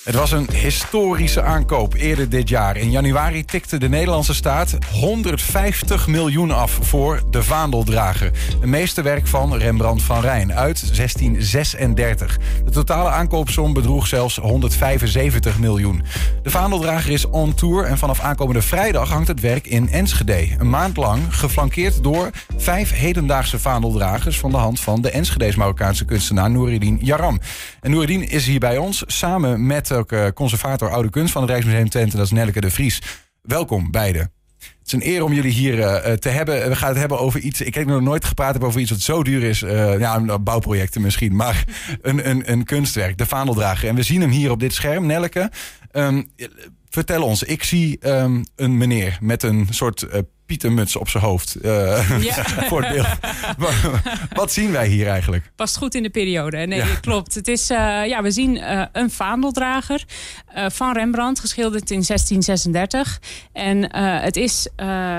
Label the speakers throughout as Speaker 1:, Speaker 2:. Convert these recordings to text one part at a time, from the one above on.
Speaker 1: Het was een historische aankoop eerder dit jaar. In januari tikte de Nederlandse staat 150 miljoen af voor de Vaandeldrager. Een meesterwerk van Rembrandt van Rijn uit 1636. De totale aankoopsom bedroeg zelfs 175 miljoen. De Vaandeldrager is on tour en vanaf aankomende vrijdag hangt het werk in Enschede. Een maand lang geflankeerd door vijf hedendaagse vaandeldragers... van de hand van de Enschede's Marokkaanse kunstenaar Noureddin Yaram. En Noureddin is hier bij ons samen met ook uh, conservator Oude Kunst van het Rijksmuseum Twente. Dat is Nelleke de Vries. Welkom beiden. Het is een eer om jullie hier uh, te hebben. We gaan het hebben over iets. Ik heb nog nooit gepraat over iets wat zo duur is. Ja, bouwprojecten misschien. Maar een, een, een kunstwerk, de Vaandeldrager. En we zien hem hier op dit scherm. Nelleke, um, vertel ons. Ik zie um, een meneer met een soort pietermuts op zijn hoofd. Uh, ja. voor het beeld. Wat zien wij hier eigenlijk?
Speaker 2: Past goed in de periode. Nee, ja. klopt. Het is, uh, ja, we zien uh, een vaandeldrager van Rembrandt, geschilderd in 1636. En het, is,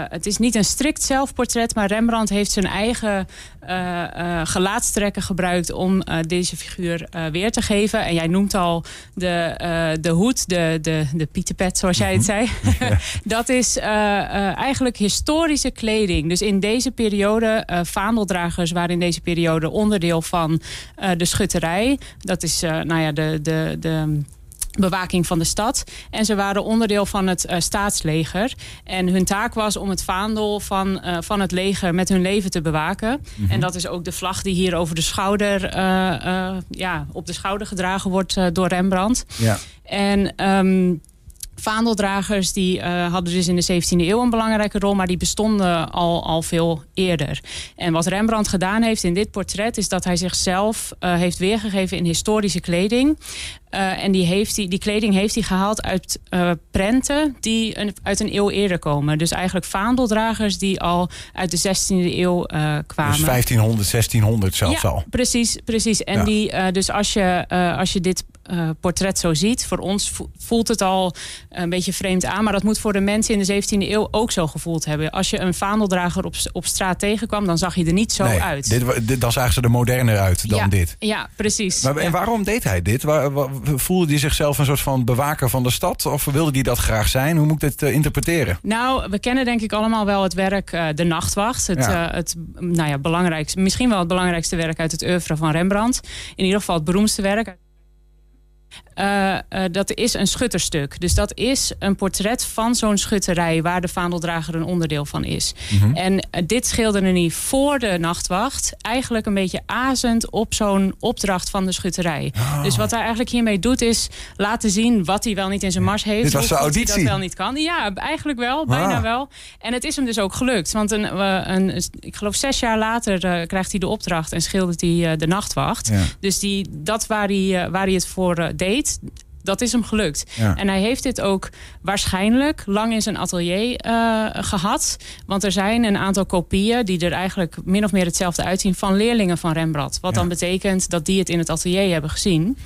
Speaker 2: het is niet een strikt zelfportret, maar Rembrandt heeft zijn eigen gelaatstrekken gebruikt om deze figuur weer te geven. En jij noemt al de, de hoed, de, de, de pieterpet, zoals jij het zei. Ja. Dat is eigenlijk historisch historische kleding. Dus in deze periode, uh, vaandeldragers waren in deze periode onderdeel van uh, de schutterij. Dat is uh, nou ja, de, de, de bewaking van de stad. En ze waren onderdeel van het uh, staatsleger. En hun taak was om het vaandel van, uh, van het leger met hun leven te bewaken. Mm -hmm. En dat is ook de vlag die hier over de schouder, uh, ja, op de schouder gedragen wordt door Rembrandt. Ja. En um, vaandeldragers die uh, hadden dus in de 17e eeuw een belangrijke rol, maar die bestonden al, al veel eerder. En wat Rembrandt gedaan heeft in dit portret is dat hij zichzelf uh, heeft weergegeven in historische kleding. Uh, en die, heeft die, die kleding heeft hij gehaald uit uh, prenten die een, uit een eeuw eerder komen. Dus eigenlijk vaandeldragers die al uit de 16e eeuw uh, kwamen.
Speaker 1: Dus 1500, 1600 zelfs
Speaker 2: ja,
Speaker 1: al.
Speaker 2: Precies, precies. En ja. die, dus als je, als je dit portret zo ziet. Voor ons voelt het al een beetje vreemd aan. Maar dat moet voor de mensen in de 17e eeuw ook zo gevoeld hebben. Als je een vaandeldrager op, op straat tegenkwam, dan zag je er niet zo
Speaker 1: nee,
Speaker 2: uit.
Speaker 1: Dit, dit, dan zagen ze er moderner uit dan
Speaker 2: ja,
Speaker 1: dit.
Speaker 2: Ja, precies.
Speaker 1: Maar, en waarom deed hij dit? Waar, waar, voelde hij zichzelf een soort van bewaker van de stad? Of wilde hij dat graag zijn? Hoe moet ik dit uh, interpreteren?
Speaker 2: Nou, we kennen denk ik allemaal wel het werk uh, De Nachtwacht. Het, ja. het nou ja, belangrijkste, misschien wel het belangrijkste werk uit het oeuvre van Rembrandt. In ieder geval het beroemdste werk. Uh, uh, dat is een schutterstuk. Dus dat is een portret van zo'n schutterij... waar de vaandeldrager een onderdeel van is. Mm -hmm. En uh, dit schilderde hij voor de nachtwacht... eigenlijk een beetje azend op zo'n opdracht van de schutterij. Oh. Dus wat hij eigenlijk hiermee doet is laten zien... wat hij wel niet in zijn mars heeft.
Speaker 1: Dit was
Speaker 2: zijn
Speaker 1: auditie?
Speaker 2: Hij dat wel niet kan. Ja, eigenlijk wel. Bijna ah. wel. En het is hem dus ook gelukt. Want een, een, ik geloof zes jaar later krijgt hij de opdracht... en schildert hij de nachtwacht. Ja. Dus die, dat waar hij, waar hij het voor deed dat is hem gelukt. Ja. En hij heeft dit ook waarschijnlijk lang in zijn atelier uh, gehad. Want er zijn een aantal kopieën die er eigenlijk min of meer hetzelfde uitzien van leerlingen van Rembrandt. Wat ja. dan betekent dat die het in het atelier hebben gezien.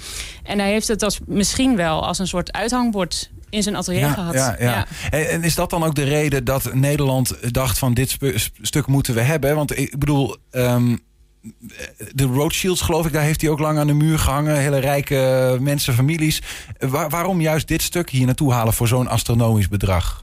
Speaker 2: En hij heeft het als, misschien wel als een soort uithangbord in zijn atelier
Speaker 1: ja,
Speaker 2: gehad.
Speaker 1: Ja, ja. En is dat dan ook de reden dat Nederland dacht van dit stuk moeten we hebben? Want ik bedoel... Um de Rothschilds, geloof ik, daar heeft hij ook lang aan de muur gehangen. Hele rijke mensen, families. Waar, waarom juist dit stuk hier naartoe halen voor zo'n astronomisch bedrag?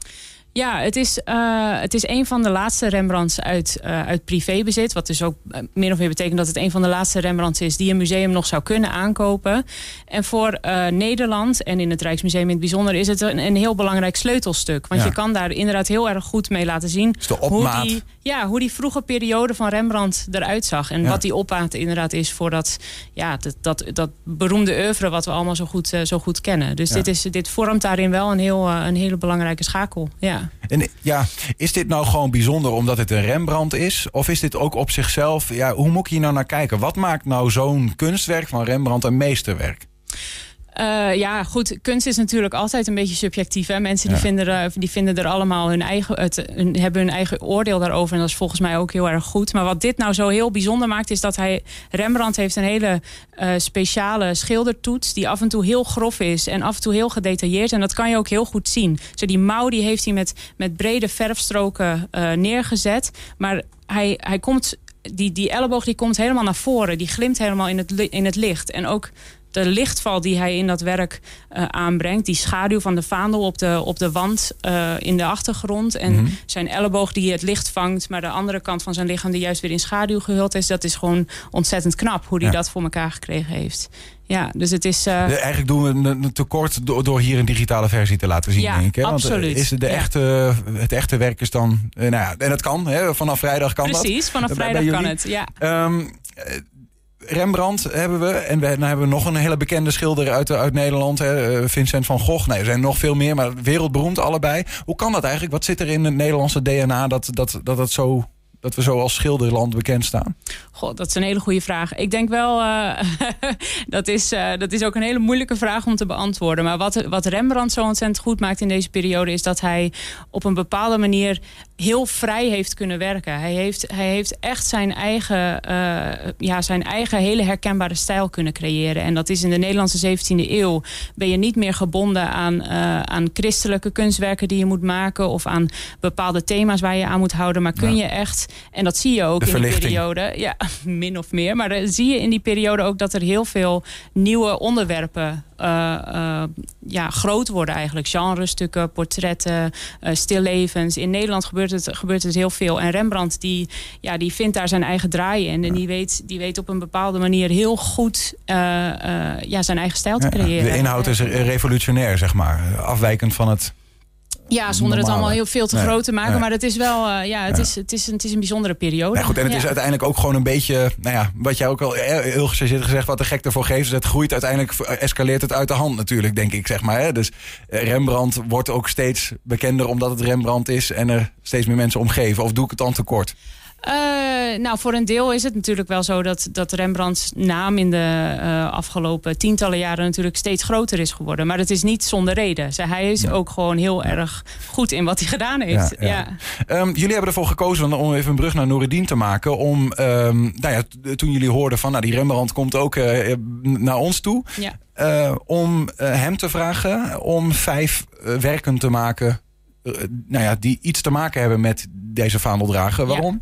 Speaker 2: Ja, het is, uh, het is een van de laatste Rembrandts uit, uh, uit privébezit. Wat dus ook uh, min of meer betekent dat het een van de laatste Rembrandts is... die een museum nog zou kunnen aankopen. En voor Nederland en in het Rijksmuseum in het bijzonder... is het een, een heel belangrijk sleutelstuk. Want ja. je kan daar inderdaad heel erg goed mee laten zien...
Speaker 1: hoe
Speaker 2: die, ja, hoe die vroege periode van Rembrandt eruit zag. En ja. wat die opmaat inderdaad is voor dat, ja, dat, dat, dat beroemde oeuvre... wat we allemaal zo goed, zo goed kennen. Dus dit, is, dit vormt daarin wel een, heel, een hele belangrijke schakel. Ja.
Speaker 1: En ja, is dit nou gewoon bijzonder omdat het een Rembrandt is? Of is dit ook op zichzelf, ja, hoe moet ik hier nou naar kijken? Wat maakt nou zo'n kunstwerk van Rembrandt een meesterwerk?
Speaker 2: Uh, ja, goed. Kunst is natuurlijk altijd een beetje subjectief. Hè? Mensen die, ja. vinden er, die vinden er allemaal hun eigen, het, hun, hebben hun eigen oordeel daarover. En dat is volgens mij ook heel erg goed. Maar wat dit nou zo heel bijzonder maakt, is dat hij. Rembrandt heeft een hele uh, speciale schildertoets. Die af en toe heel grof is en af en toe heel gedetailleerd. En dat kan je ook heel goed zien. Zo die mouw die heeft hij met, met brede verfstroken uh, neergezet. Maar hij, hij komt die, die elleboog die komt helemaal naar voren. Die glimt helemaal in het, in het licht. En ook de lichtval die hij in dat werk aanbrengt. Die schaduw van de vaandel op de, op de wand in de achtergrond. En mhm. zijn elleboog die het licht vangt. Maar de andere kant van zijn lichaam die juist weer in schaduw gehuld is. Dat is gewoon ontzettend knap hoe hij dat voor elkaar gekregen heeft. Ja, dus het is... Uh...
Speaker 1: Eigenlijk doen we een tekort door, door hier een digitale versie te laten zien,
Speaker 2: ja,
Speaker 1: denk ik.
Speaker 2: Hè? Want absoluut.
Speaker 1: Is de echte, het echte werk is dan... nou ja, en het kan, hè? vanaf vrijdag kan
Speaker 2: Precies,
Speaker 1: dat.
Speaker 2: Precies, vanaf vrijdag kan het, ja.
Speaker 1: Um, Rembrandt hebben we. En we, dan hebben we nog een hele bekende schilder uit, uit Nederland. Hè, Vincent van Gogh. Nee, er zijn nog veel meer, maar wereldberoemd allebei. Hoe kan dat eigenlijk? Wat zit er in het Nederlandse DNA dat dat, dat, dat zo dat we zo als schilderland bekend staan?
Speaker 2: God, dat is een hele goede vraag. Ik denk wel, uh, dat, is, uh, dat is ook een hele moeilijke vraag om te beantwoorden. Maar wat, wat Rembrandt zo ontzettend goed maakt in deze periode... is dat hij op een bepaalde manier heel vrij heeft kunnen werken. Hij heeft, hij heeft echt zijn eigen, uh, ja, zijn eigen hele herkenbare stijl kunnen creëren. En dat is in de Nederlandse 17e eeuw. Ben je niet meer gebonden aan, aan christelijke kunstwerken die je moet maken... of aan bepaalde thema's waar je aan moet houden. Maar kun je echt en dat zie je ook in die periode. Ja, min of meer. Maar dan zie je in die periode ook dat er heel veel nieuwe onderwerpen ja, groot worden eigenlijk. Genrestukken, portretten, uh, stillevens. In Nederland gebeurt het, gebeurt het heel veel. En Rembrandt die, ja, die vindt daar zijn eigen draai in. En die, weet, die weet op een bepaalde manier heel goed ja, zijn eigen stijl te creëren.
Speaker 1: de inhoud is revolutionair, zeg maar. Afwijkend van het
Speaker 2: ja, zonder het allemaal heel veel te groot te maken. Maar het is wel, uh, ja, het, Is, het, is, het is een bijzondere periode.
Speaker 1: Ja, goed, en het is uiteindelijk ook gewoon een beetje, nou ja, wat jij ook al heel gechargeerd gezegd, wat de gek ervoor geeft, is het groeit uiteindelijk, escaleert het uit de hand natuurlijk, denk ik, zeg maar. Hè? Dus eh, Rembrandt wordt ook steeds bekender omdat het Rembrandt is en er steeds meer mensen omgeven. Of doe ik het dan tekort?
Speaker 2: Uh, nou, voor een deel is het natuurlijk wel zo dat, dat Rembrandts naam in de uh, afgelopen tientallen jaren natuurlijk steeds groter is geworden. Maar dat is niet zonder reden. hij is ook gewoon heel erg goed in wat hij gedaan heeft. Ja, ja.
Speaker 1: Um, jullie hebben ervoor gekozen om even een brug naar Noureddin te maken. Om, um, nou ja, toen jullie hoorden van nou, die Rembrandt komt ook uh, naar ons toe. Om hem te vragen om vijf werken te maken nou ja, die iets te maken hebben met deze vaandeldrager. Waarom?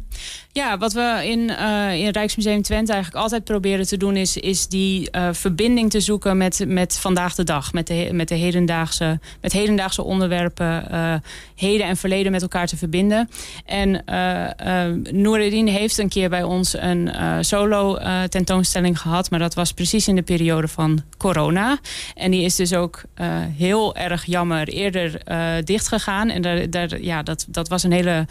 Speaker 2: Ja, wat we in, uh, in Rijksmuseum Twente eigenlijk altijd proberen te doen... is, is die uh, verbinding te zoeken met, met vandaag de dag. Met, de, met, de hedendaagse, met hedendaagse onderwerpen. Uh, heden en verleden met elkaar te verbinden. En Noureddin heeft een keer bij ons een solo tentoonstelling gehad. Maar dat was precies in de periode van corona. En die is dus ook heel erg jammer eerder dichtgegaan. En daar, daar, ja, dat, dat was een hele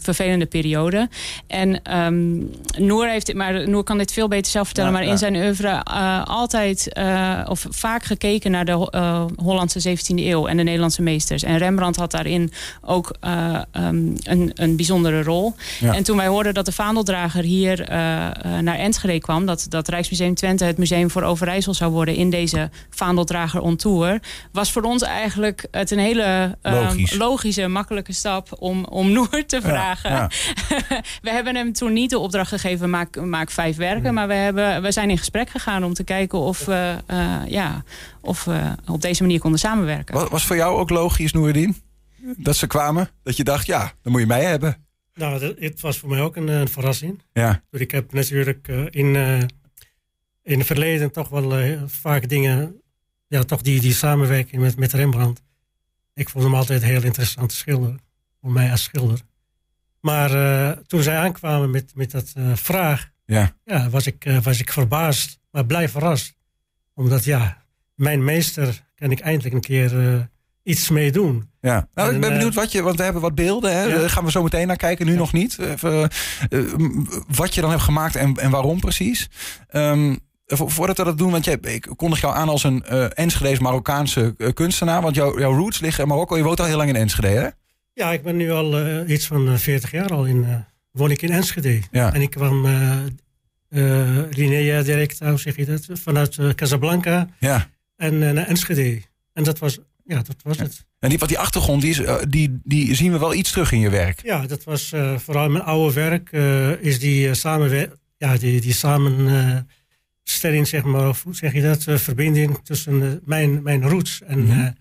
Speaker 2: vervelende periode. En um, Noor, heeft, maar Noor kan dit veel beter zelf vertellen. maar in zijn oeuvre uh, altijd uh, of vaak gekeken naar de Hollandse 17e eeuw en de Nederlandse meesters. En Rembrandt had daarin ook um, een, een bijzondere rol. En toen wij hoorden dat de vaandeldrager hier naar Enschede kwam, dat, dat Rijksmuseum Twente het museum voor Overijssel zou worden in deze vaandeldrager on tour, was voor ons eigenlijk het een hele um, logische, makkelijke stap om, om Noor te vragen. Ja, we hebben hem toen niet de opdracht gegeven, maak, maak vijf werken. Maar we, hebben, we zijn in gesprek gegaan om te kijken of we, uh, ja, of we op deze manier konden samenwerken.
Speaker 1: Was, was voor jou ook logisch, Noerdien? Dat ze kwamen? Dat je dacht, ja, dan moet je mij hebben.
Speaker 3: Nou, het was voor mij ook een, een verrassing.
Speaker 1: Ja.
Speaker 3: Ik heb natuurlijk uh, in, uh, in het verleden toch wel vaak dingen... Ja, toch die, die samenwerking met, met Rembrandt. Ik vond hem altijd heel interessant schilder. Voor mij als schilder. Maar uh, toen zij aankwamen met, met dat uh, vraag,
Speaker 1: ja.
Speaker 3: Ja, was, ik, uh, was ik verbaasd, maar blij verrast. Omdat ja, mijn meester kan ik eindelijk een keer iets mee doen.
Speaker 1: Ja, nou, en, ik ben benieuwd wat je, want we hebben wat beelden, hè? Ja. daar gaan we zo meteen naar kijken, nu ja. nog niet. Even, wat je dan hebt gemaakt en, en waarom precies. Um, voordat we dat doen, want jij, ik kondig jou aan als een uh, Enschede's Marokkaanse kunstenaar. Want jou, jouw roots liggen in Marokko. Je woont al heel lang in Enschede, hè?
Speaker 3: Ja, ik ben nu al uh, iets van 40 jaar al in, uh, woon ik in Enschede.
Speaker 1: Ja.
Speaker 3: En ik kwam uh, Linea direct, hoe zeg je dat, vanuit Casablanca
Speaker 1: ja.
Speaker 3: en naar Enschede. En dat was, ja, dat was ja. het.
Speaker 1: En die, wat die achtergrond, die, is, die, die zien we wel iets terug in je werk.
Speaker 3: Ja, dat was vooral mijn oude werk, is die samen, ja, die, die samenstelling, zeg maar, of hoe zeg je dat, verbinding tussen mijn, mijn roots en... Mm -hmm.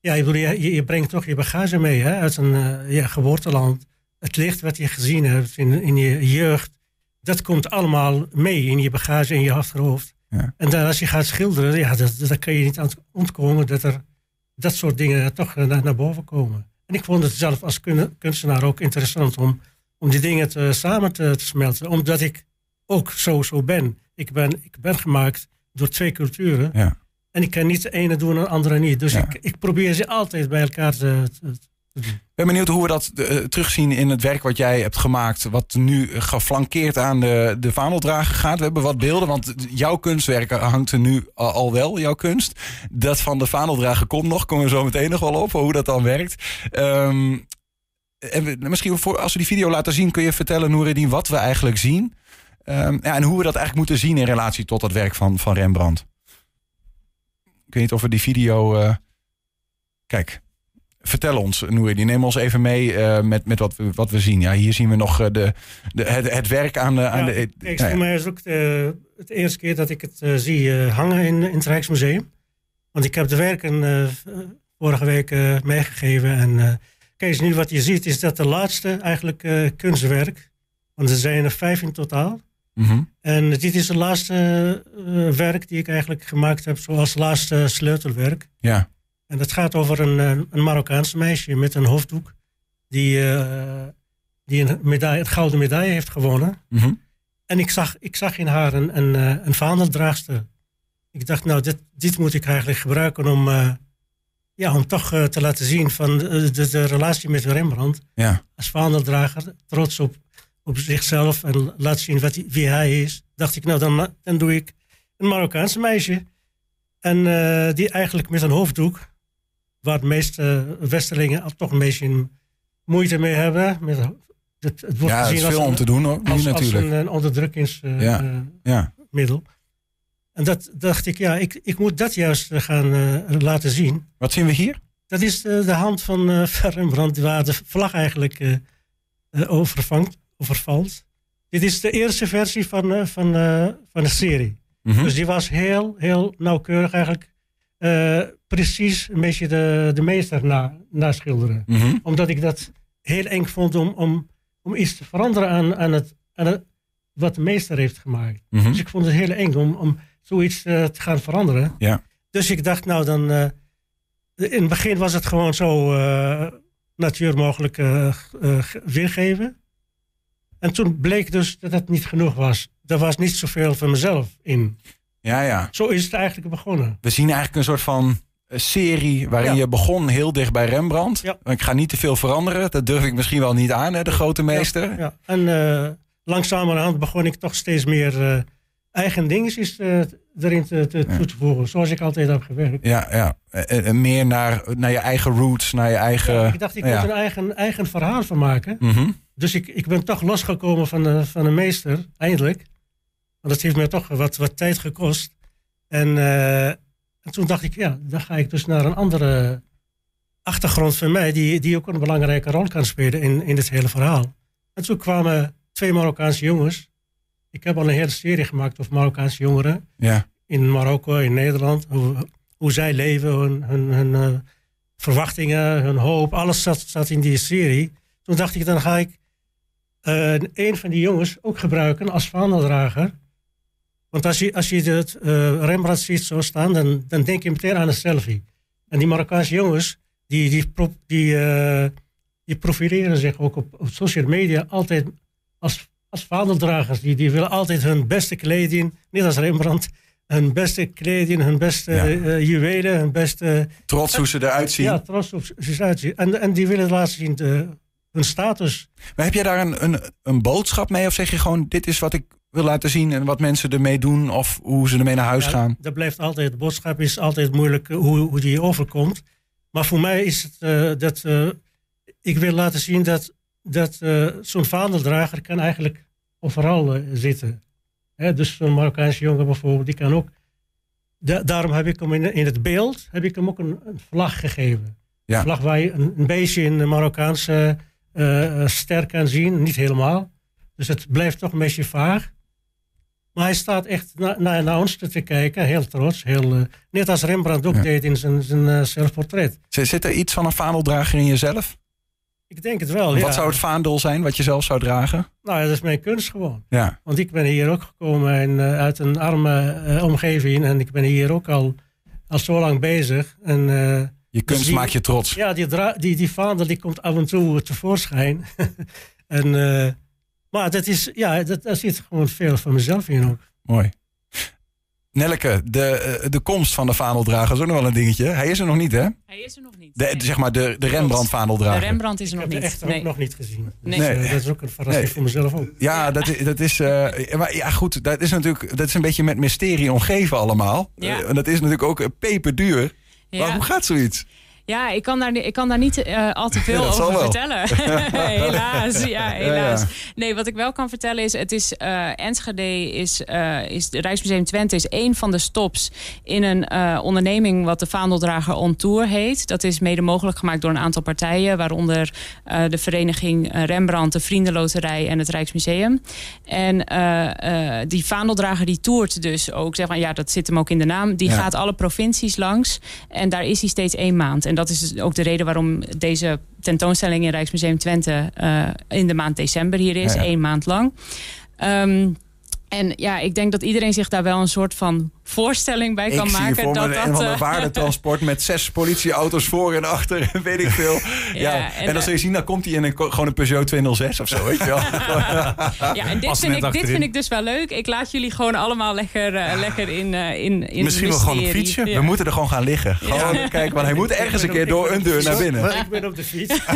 Speaker 3: Ja, je, bedoel, je, je, brengt toch je bagage mee hè, uit een uh, ja, geboorteland. Het licht wat je gezien hebt in, in je jeugd, dat komt allemaal mee in je bagage, in je achterhoofd. Ja. En dan als je gaat schilderen, ja, dat, dat kan je niet aan ontkomen dat er dat soort dingen toch naar, naar boven komen. En ik vond het zelf als kunstenaar ook interessant om, om die dingen te, samen te, te, smelten. Omdat ik ook zo, zo ben. Ik, ben. ik ben gemaakt door twee culturen. Ja. En ik kan niet de ene doen en de andere niet. Dus ik, ik probeer ze altijd bij elkaar te, te,
Speaker 1: ik ben benieuwd hoe we dat uh, terugzien in het werk wat jij hebt gemaakt. Wat nu geflankeerd aan de, de vaandeldrager gaat. We hebben wat beelden, want jouw kunstwerk hangt er nu al wel, jouw kunst. Dat van de vaandeldrager komt nog, komen we zo meteen nog wel op, hoe dat dan werkt. Um, en misschien voor, als we die video laten zien, kun je vertellen, Noureddin, wat we eigenlijk zien. Um, ja, en hoe we dat eigenlijk moeten zien in relatie tot dat werk van, van Rembrandt. Ik weet niet of we die video. Uh, kijk, vertel ons, die Neem ons even mee uh, met, met wat, we, wat we zien. Ja, hier zien we nog uh, de, de, het, het, werk aan de... Aan de
Speaker 3: kijk, voor mij is ook de, het eerste keer dat ik het uh, zie hangen in, in het Rijksmuseum. Want ik heb de werken vorige week meegegeven. En kijk, nu wat je ziet is dat de laatste eigenlijk kunstwerk... Want er zijn er vijf in totaal. Mm -hmm. En dit is het laatste werk die ik eigenlijk gemaakt heb... zoals laatste sleutelwerk.
Speaker 1: Ja.
Speaker 3: En dat gaat over een, een Marokkaanse meisje met een hoofddoek. Die, uh, die een, medaille, een gouden medaille heeft gewonnen. Mm -hmm. En ik zag, ik zag in haar een, een, eh, een vaandeldraagster. Ik dacht, nou, dit, dit moet ik eigenlijk gebruiken om, uh, ja, om toch te laten zien van de, de, de, relatie met Rembrandt.
Speaker 1: Ja.
Speaker 3: Als vaandeldrager, trots op, op zichzelf en laat zien wat hij, wie hij is. Dacht ik, nou, dan, dan doe ik een Marokkaanse meisje. En die eigenlijk met een hoofddoek waar de meeste Westerlingen toch een beetje moeite mee hebben. Met,
Speaker 1: het, het wordt ja, gezien het is veel om te doen hoor,
Speaker 3: als,
Speaker 1: natuurlijk.
Speaker 3: Als een, een onderdrukkingsmiddel. Uh, ja. En dat dacht ik, ja, ik, ik moet dat juist gaan uh, laten zien.
Speaker 1: Wat zien we hier?
Speaker 3: Dat is de, hand van Rembrandt, waar de vlag eigenlijk uh, Dit is de eerste versie van, van, van de serie. Mm -hmm. Dus die was heel, heel nauwkeurig eigenlijk uh, precies een beetje de, de meester na, naschilderen. Mm -hmm. Omdat ik dat heel eng vond om, om, om iets te veranderen aan, aan, het, aan het, wat de meester heeft gemaakt. Mm -hmm. Dus ik vond het heel eng om, om zoiets uh, te gaan veranderen.
Speaker 1: Ja.
Speaker 3: Dus ik dacht, nou dan. Uh, in het begin was het gewoon zo natuur mogelijk weergeven. En toen bleek dus dat het niet genoeg was. Er was niet zoveel van mezelf in.
Speaker 1: Ja, ja.
Speaker 3: Zo is het eigenlijk begonnen.
Speaker 1: We zien eigenlijk een soort van eh, serie waarin je begon heel dicht bij Rembrandt. Ja. Ik ga niet te veel veranderen. Dat durf ik misschien wel niet aan, hè, de grote meester.
Speaker 3: Ja. En uh, langzamerhand begon ik toch steeds meer uh, eigen dingetjes uh, erin te, te, toe te voegen. Zoals ik altijd heb gewerkt.
Speaker 1: Ja, ja. En, meer naar, naar je eigen roots, naar je eigen...
Speaker 3: ik dacht, ik moet een eigen, eigen verhaal van maken. Mm -hmm. Dus ik, ik ben toch losgekomen van de, van de meester, eindelijk. Want dat heeft me toch wat, wat tijd gekost. En, uh, en, toen dacht ik, ja, dan ga ik dus naar een andere achtergrond van mij, die, die ook een belangrijke rol kan spelen in, in dit hele verhaal. En toen kwamen twee Marokkaanse jongens. Ik heb al een hele serie gemaakt over Marokkaanse jongeren.
Speaker 1: Ja.
Speaker 3: In Marokko, in Nederland. Hoe, hoe zij leven, hun, hun, hun uh, verwachtingen, hun hoop. Alles zat, zat in die serie. Toen dacht ik, dan ga ik uh, een van die jongens ook gebruiken als vaandeldrager. Want als je, als je het uh, Rembrandt ziet zo staan, dan, dan denk je meteen aan een selfie. En die Marokkaanse jongens, die, die, die, uh, die profileren zich ook op, op social media altijd als, als vaderdragers. Die, die willen altijd hun beste kleding, net als Rembrandt, hun beste kleding, hun beste ja. uh, juwelen, hun beste...
Speaker 1: Trots hoe ze eruit zien.
Speaker 3: Ja, trots hoe ze eruit zien. En, en die willen laten zien de, hun status.
Speaker 1: Maar heb jij daar een, een, een boodschap mee? Of zeg je gewoon, dit is wat ik wil laten zien en wat mensen ermee doen of hoe ze ermee naar huis gaan?
Speaker 3: Dat blijft altijd, de boodschap is altijd moeilijk eh, hoe, hoe die overkomt. Maar voor mij is het uh, dat uh, ik wil laten zien dat, dat uh, zo'n vaandeldrager kan eigenlijk overal zitten. Hè, dus zo'n Marokkaanse jongen bijvoorbeeld, die kan ook. Da daarom heb ik hem in, in, het beeld heb ik hem ook een, een vlag gegeven.
Speaker 1: Ja.
Speaker 3: Een vlag waar je een, een beetje in de Marokkaanse ster kan zien, niet helemaal. Dus het blijft toch een beetje vaag. Maar hij staat echt naar, naar, naar ons te kijken, heel trots. Heel, uh, net als Rembrandt ook ja. deed in zijn, zijn uh, zelfportret.
Speaker 1: Zit er iets van een vaandeldrager in jezelf?
Speaker 3: Ik denk het wel, ja.
Speaker 1: Wat zou het vaandel zijn wat je zelf zou dragen?
Speaker 3: Nou, dat is mijn kunst gewoon.
Speaker 1: Ja.
Speaker 3: Want ik ben hier ook gekomen en, eh, uit een arme eh, omgeving. En ik ben hier ook al, al zo lang bezig. En, eh,
Speaker 1: Je kunst
Speaker 3: die-
Speaker 1: maakt je trots.
Speaker 3: ja, die, dra- die, die vaandel die komt af en toe tevoorschijn. en, eh, maar dat is, ja, dat, daar zit gewoon veel van mezelf in ook.
Speaker 1: Mooi. Nelke, de, eh, de komst van de vaandeldrager is ook nog wel een dingetje. Hij is er nog niet, hè?
Speaker 2: Hij is er nog niet.
Speaker 1: De,
Speaker 2: Nee.
Speaker 1: Zeg maar de, de
Speaker 2: De
Speaker 1: Rembrandt-vaandeldrager.
Speaker 2: Rembrandt is
Speaker 3: Ik
Speaker 2: er nog
Speaker 3: heb de
Speaker 2: niet.
Speaker 3: echte
Speaker 2: Nee.
Speaker 3: ook nog niet gezien. Dus,
Speaker 2: Nee.
Speaker 3: eh, dat is ook een verrassing
Speaker 1: Nee.
Speaker 3: voor mezelf ook.
Speaker 1: Ja, dat, is- dat is. eh, maar ja, goed. Dat is natuurlijk. Dat is een beetje met mysterie omgeven allemaal.
Speaker 2: Ja.
Speaker 1: En dat is natuurlijk ook peperduur. Hoe gaat zoiets?
Speaker 2: Ja, ik kan daar, ik kan daar niet eh, al te veel over vertellen. helaas, ja, helaas.
Speaker 1: ja.
Speaker 2: Nee, wat ik wel kan vertellen is... het is eh, Enschede is, eh is... de Rijksmuseum Twente is één van de stops... in een onderneming wat de Vaandeldrager On Tour heet. Dat is mede mogelijk gemaakt door een aantal partijen... waaronder de vereniging Rembrandt, de Vriendenloterij en het Rijksmuseum. En die Vaandeldrager die toert dus ook... Zeg maar, ja, dat zit hem ook in de naam. Die gaat alle provincies langs. En daar is hij steeds één maand. En dat is dus ook de reden waarom deze tentoonstelling in Rijksmuseum Twente eh, in de maand december hier is,
Speaker 1: Ja, ja.
Speaker 2: één maand lang. Ehm, en ja, ik denk dat iedereen zich daar wel een soort van voorstelling bij kan
Speaker 1: ik zie
Speaker 2: maken.
Speaker 1: voor
Speaker 2: dat
Speaker 1: me
Speaker 2: dat,
Speaker 1: een
Speaker 2: eh,
Speaker 1: waardetransport met zes politieauto's voor en achter. Weet ik veel. Ja,
Speaker 2: Ja,
Speaker 1: en,
Speaker 2: en,
Speaker 1: dan zul je zien, dan komt hij in een, gewoon een Peugeot 206 of zo. Weet je wel?
Speaker 2: ja, en dit vind, ik, dit vind ik dus wel leuk. Ik laat jullie gewoon allemaal lekker, eh, lekker in, eh, in, in
Speaker 4: Misschien wel gewoon op fietsje.
Speaker 2: Ja.
Speaker 1: We moeten er gewoon gaan liggen. Gewoon kijken, want hij moet ergens een keer door een deur naar binnen.
Speaker 3: Ik ben op de fiets.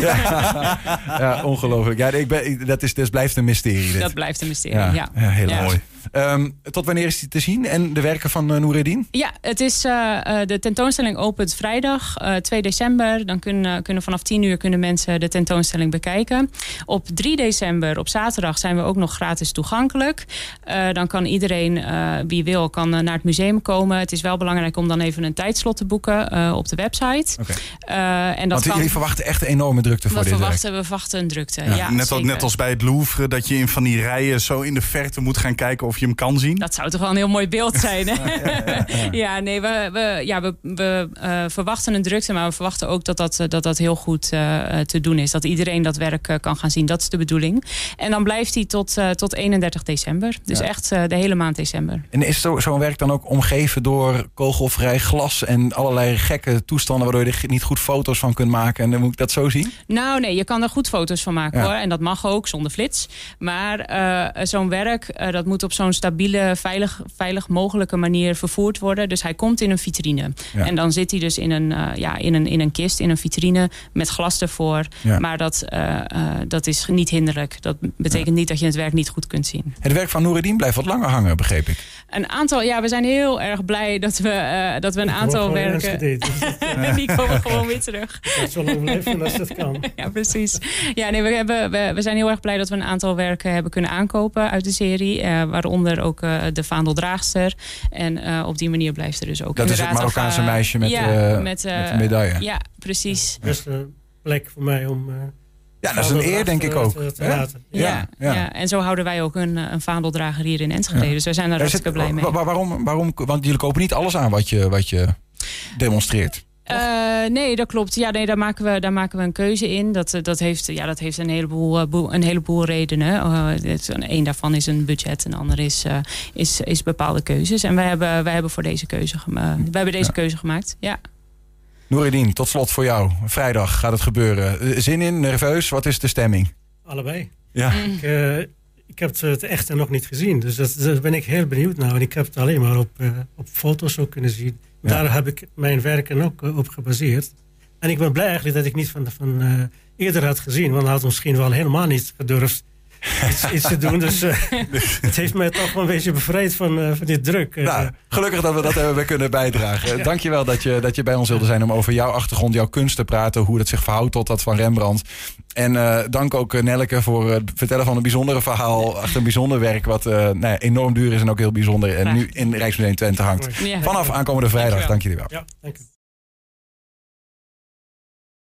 Speaker 1: Ja, ongelooflijk. Ja, ik ben, dat, is, dat blijft een mysterie. Dit.
Speaker 2: Dat blijft een mysterie,
Speaker 1: ja,
Speaker 2: ja.
Speaker 1: ja, heel
Speaker 2: Ja.
Speaker 1: mooi. Ehm, tot wanneer is die te zien? En de werken van uh, Noureddin?
Speaker 2: Ja, het is, eh, eh, de tentoonstelling opent vrijdag eh 2 december. Dan kunnen, kunnen vanaf 10 uur kunnen mensen de tentoonstelling bekijken. Op 3 december, op zaterdag, zijn we ook nog gratis toegankelijk. Eh, dan kan iedereen, eh, wie wil, kan naar het museum komen. Het is wel belangrijk om dan even een tijdslot te boeken eh, op de website.
Speaker 1: Oké.
Speaker 2: Eh, en dat
Speaker 1: Want
Speaker 2: kan,
Speaker 1: jullie verwachten echt een enorme drukte voor
Speaker 2: we
Speaker 1: dit werk.
Speaker 2: verwachten, we verwachten een drukte.
Speaker 1: Ja,
Speaker 2: Ja,
Speaker 4: net, al, net als bij het Louvre, dat je in van die rijen zo in de verte moet gaan kijken of je hem kan zien.
Speaker 2: Dat zou toch wel een heel mooi beeld zijn. Hè? ja, nee, we, we, ja, we, we eh, verwachten een drukte, maar we verwachten ook dat dat, eh, dat, dat heel goed eh, te doen is. Dat iedereen dat werk kan gaan zien. Dat is de bedoeling. En dan blijft hij tot, eh, tot 31 december. Dus
Speaker 1: Ja.
Speaker 2: echt de hele maand december.
Speaker 1: En is zo- zo'n werk dan ook omgeven door kogelvrij glas en allerlei gekke toestanden waardoor je er niet goed foto's van kunt maken? En dan moet ik dat zo zien?
Speaker 2: Nou nee, je kan er goed foto's van maken
Speaker 1: Ja.
Speaker 2: hoor. En dat mag ook zonder flits. Maar eh, zo'n werk, dat moet op zo'n stabiele, veilig, veilig mogelijke manier vervoerd worden. Dus hij komt in een vitrine.
Speaker 1: Ja.
Speaker 2: En dan zit hij dus in een, eh, ja, in, een, in een kist, in een vitrine met glas ervoor.
Speaker 1: Ja.
Speaker 2: Maar dat, eh, eh, dat is niet hinderlijk. Dat betekent niet dat je het werk niet goed kunt zien.
Speaker 1: Het werk van Noureddin blijft wat langer hangen, begreep ik.
Speaker 2: Een aantal, ja, we zijn heel erg blij dat we, eh, dat we een
Speaker 3: Ik
Speaker 2: aantal werken. Die komen gewoon weer terug.
Speaker 3: dat zo lang blijven als dat kan.
Speaker 2: Ja, precies. Ja, nee, we, hebben, we, we zijn heel erg blij dat we een aantal werken hebben kunnen aankopen uit de serie. eh, waaronder ook eh, de Vaandeldraagster. En eh, op die manier blijft er dus ook
Speaker 1: Dat is het Marokkaanse
Speaker 2: eh,
Speaker 1: meisje met,
Speaker 2: ja,
Speaker 1: eh,
Speaker 2: met,
Speaker 1: met de medaille.
Speaker 2: Ja, precies.
Speaker 3: Beste plek voor mij om... eh,
Speaker 1: Ja, dat is een eer, denk ik ook.
Speaker 3: te-.
Speaker 2: Ja,
Speaker 1: Ja,
Speaker 2: ja,
Speaker 1: ja.
Speaker 2: en zo houden wij ook een, een vaandeldrager hier in Enschede.
Speaker 1: Ja.
Speaker 2: Dus wij zijn daar
Speaker 1: Er
Speaker 2: hartstikke blij mee.
Speaker 1: wa- wa- waarom, waarom, want jullie kopen niet alles aan wat je, wat je demonstreert.
Speaker 2: Eh, nee, dat klopt. Ja, nee, daar, maken we, daar maken we een keuze in. Dat, eh, dat, heeft, ja, dat heeft een heleboel, eh, een heleboel redenen. Dit- een daarvan is een budget, een ander is, is, is bepaalde keuzes. En wij hebben, wij hebben voor deze keuze, wij hebben deze
Speaker 1: Ja.
Speaker 2: keuze gemaakt. Ja.
Speaker 1: Tot slot voor jou. Vrijdag gaat het gebeuren. Zin in, nerveus, wat is de stemming?
Speaker 3: Allebei.
Speaker 1: Ja.
Speaker 3: Ik, eh, ik heb het, echte nog niet gezien, dus dat, daar ben ik heel benieuwd naar. En ik heb het alleen maar op, eh, op foto's ook kunnen zien.
Speaker 1: Ja.
Speaker 3: Daar heb ik mijn werken ook eh, op gebaseerd. En ik ben blij eigenlijk dat ik niet van, van eh, eerder had gezien, want dan had misschien wel helemaal niet gedurfd iets, iets te doen. Dus eh, het heeft mij toch wel een beetje bevrijd van, eh, van dit druk. Eh,
Speaker 1: Nou, gelukkig dat we dat hebben kunnen bijdragen. Dankjewel dat je, dat je bij ons wilde zijn om over jouw achtergrond, jouw kunst te praten. Hoe dat zich verhoudt tot dat van Rembrandt. En dank ook Nelleke voor het vertellen van een bijzondere verhaal. Achter een bijzonder werk wat nou ja, enorm duur is en ook heel bijzonder. En nu in Rijksmuseum Twente hangt. Vanaf aankomende vrijdag. Dank jullie wel.
Speaker 3: Ja, dank.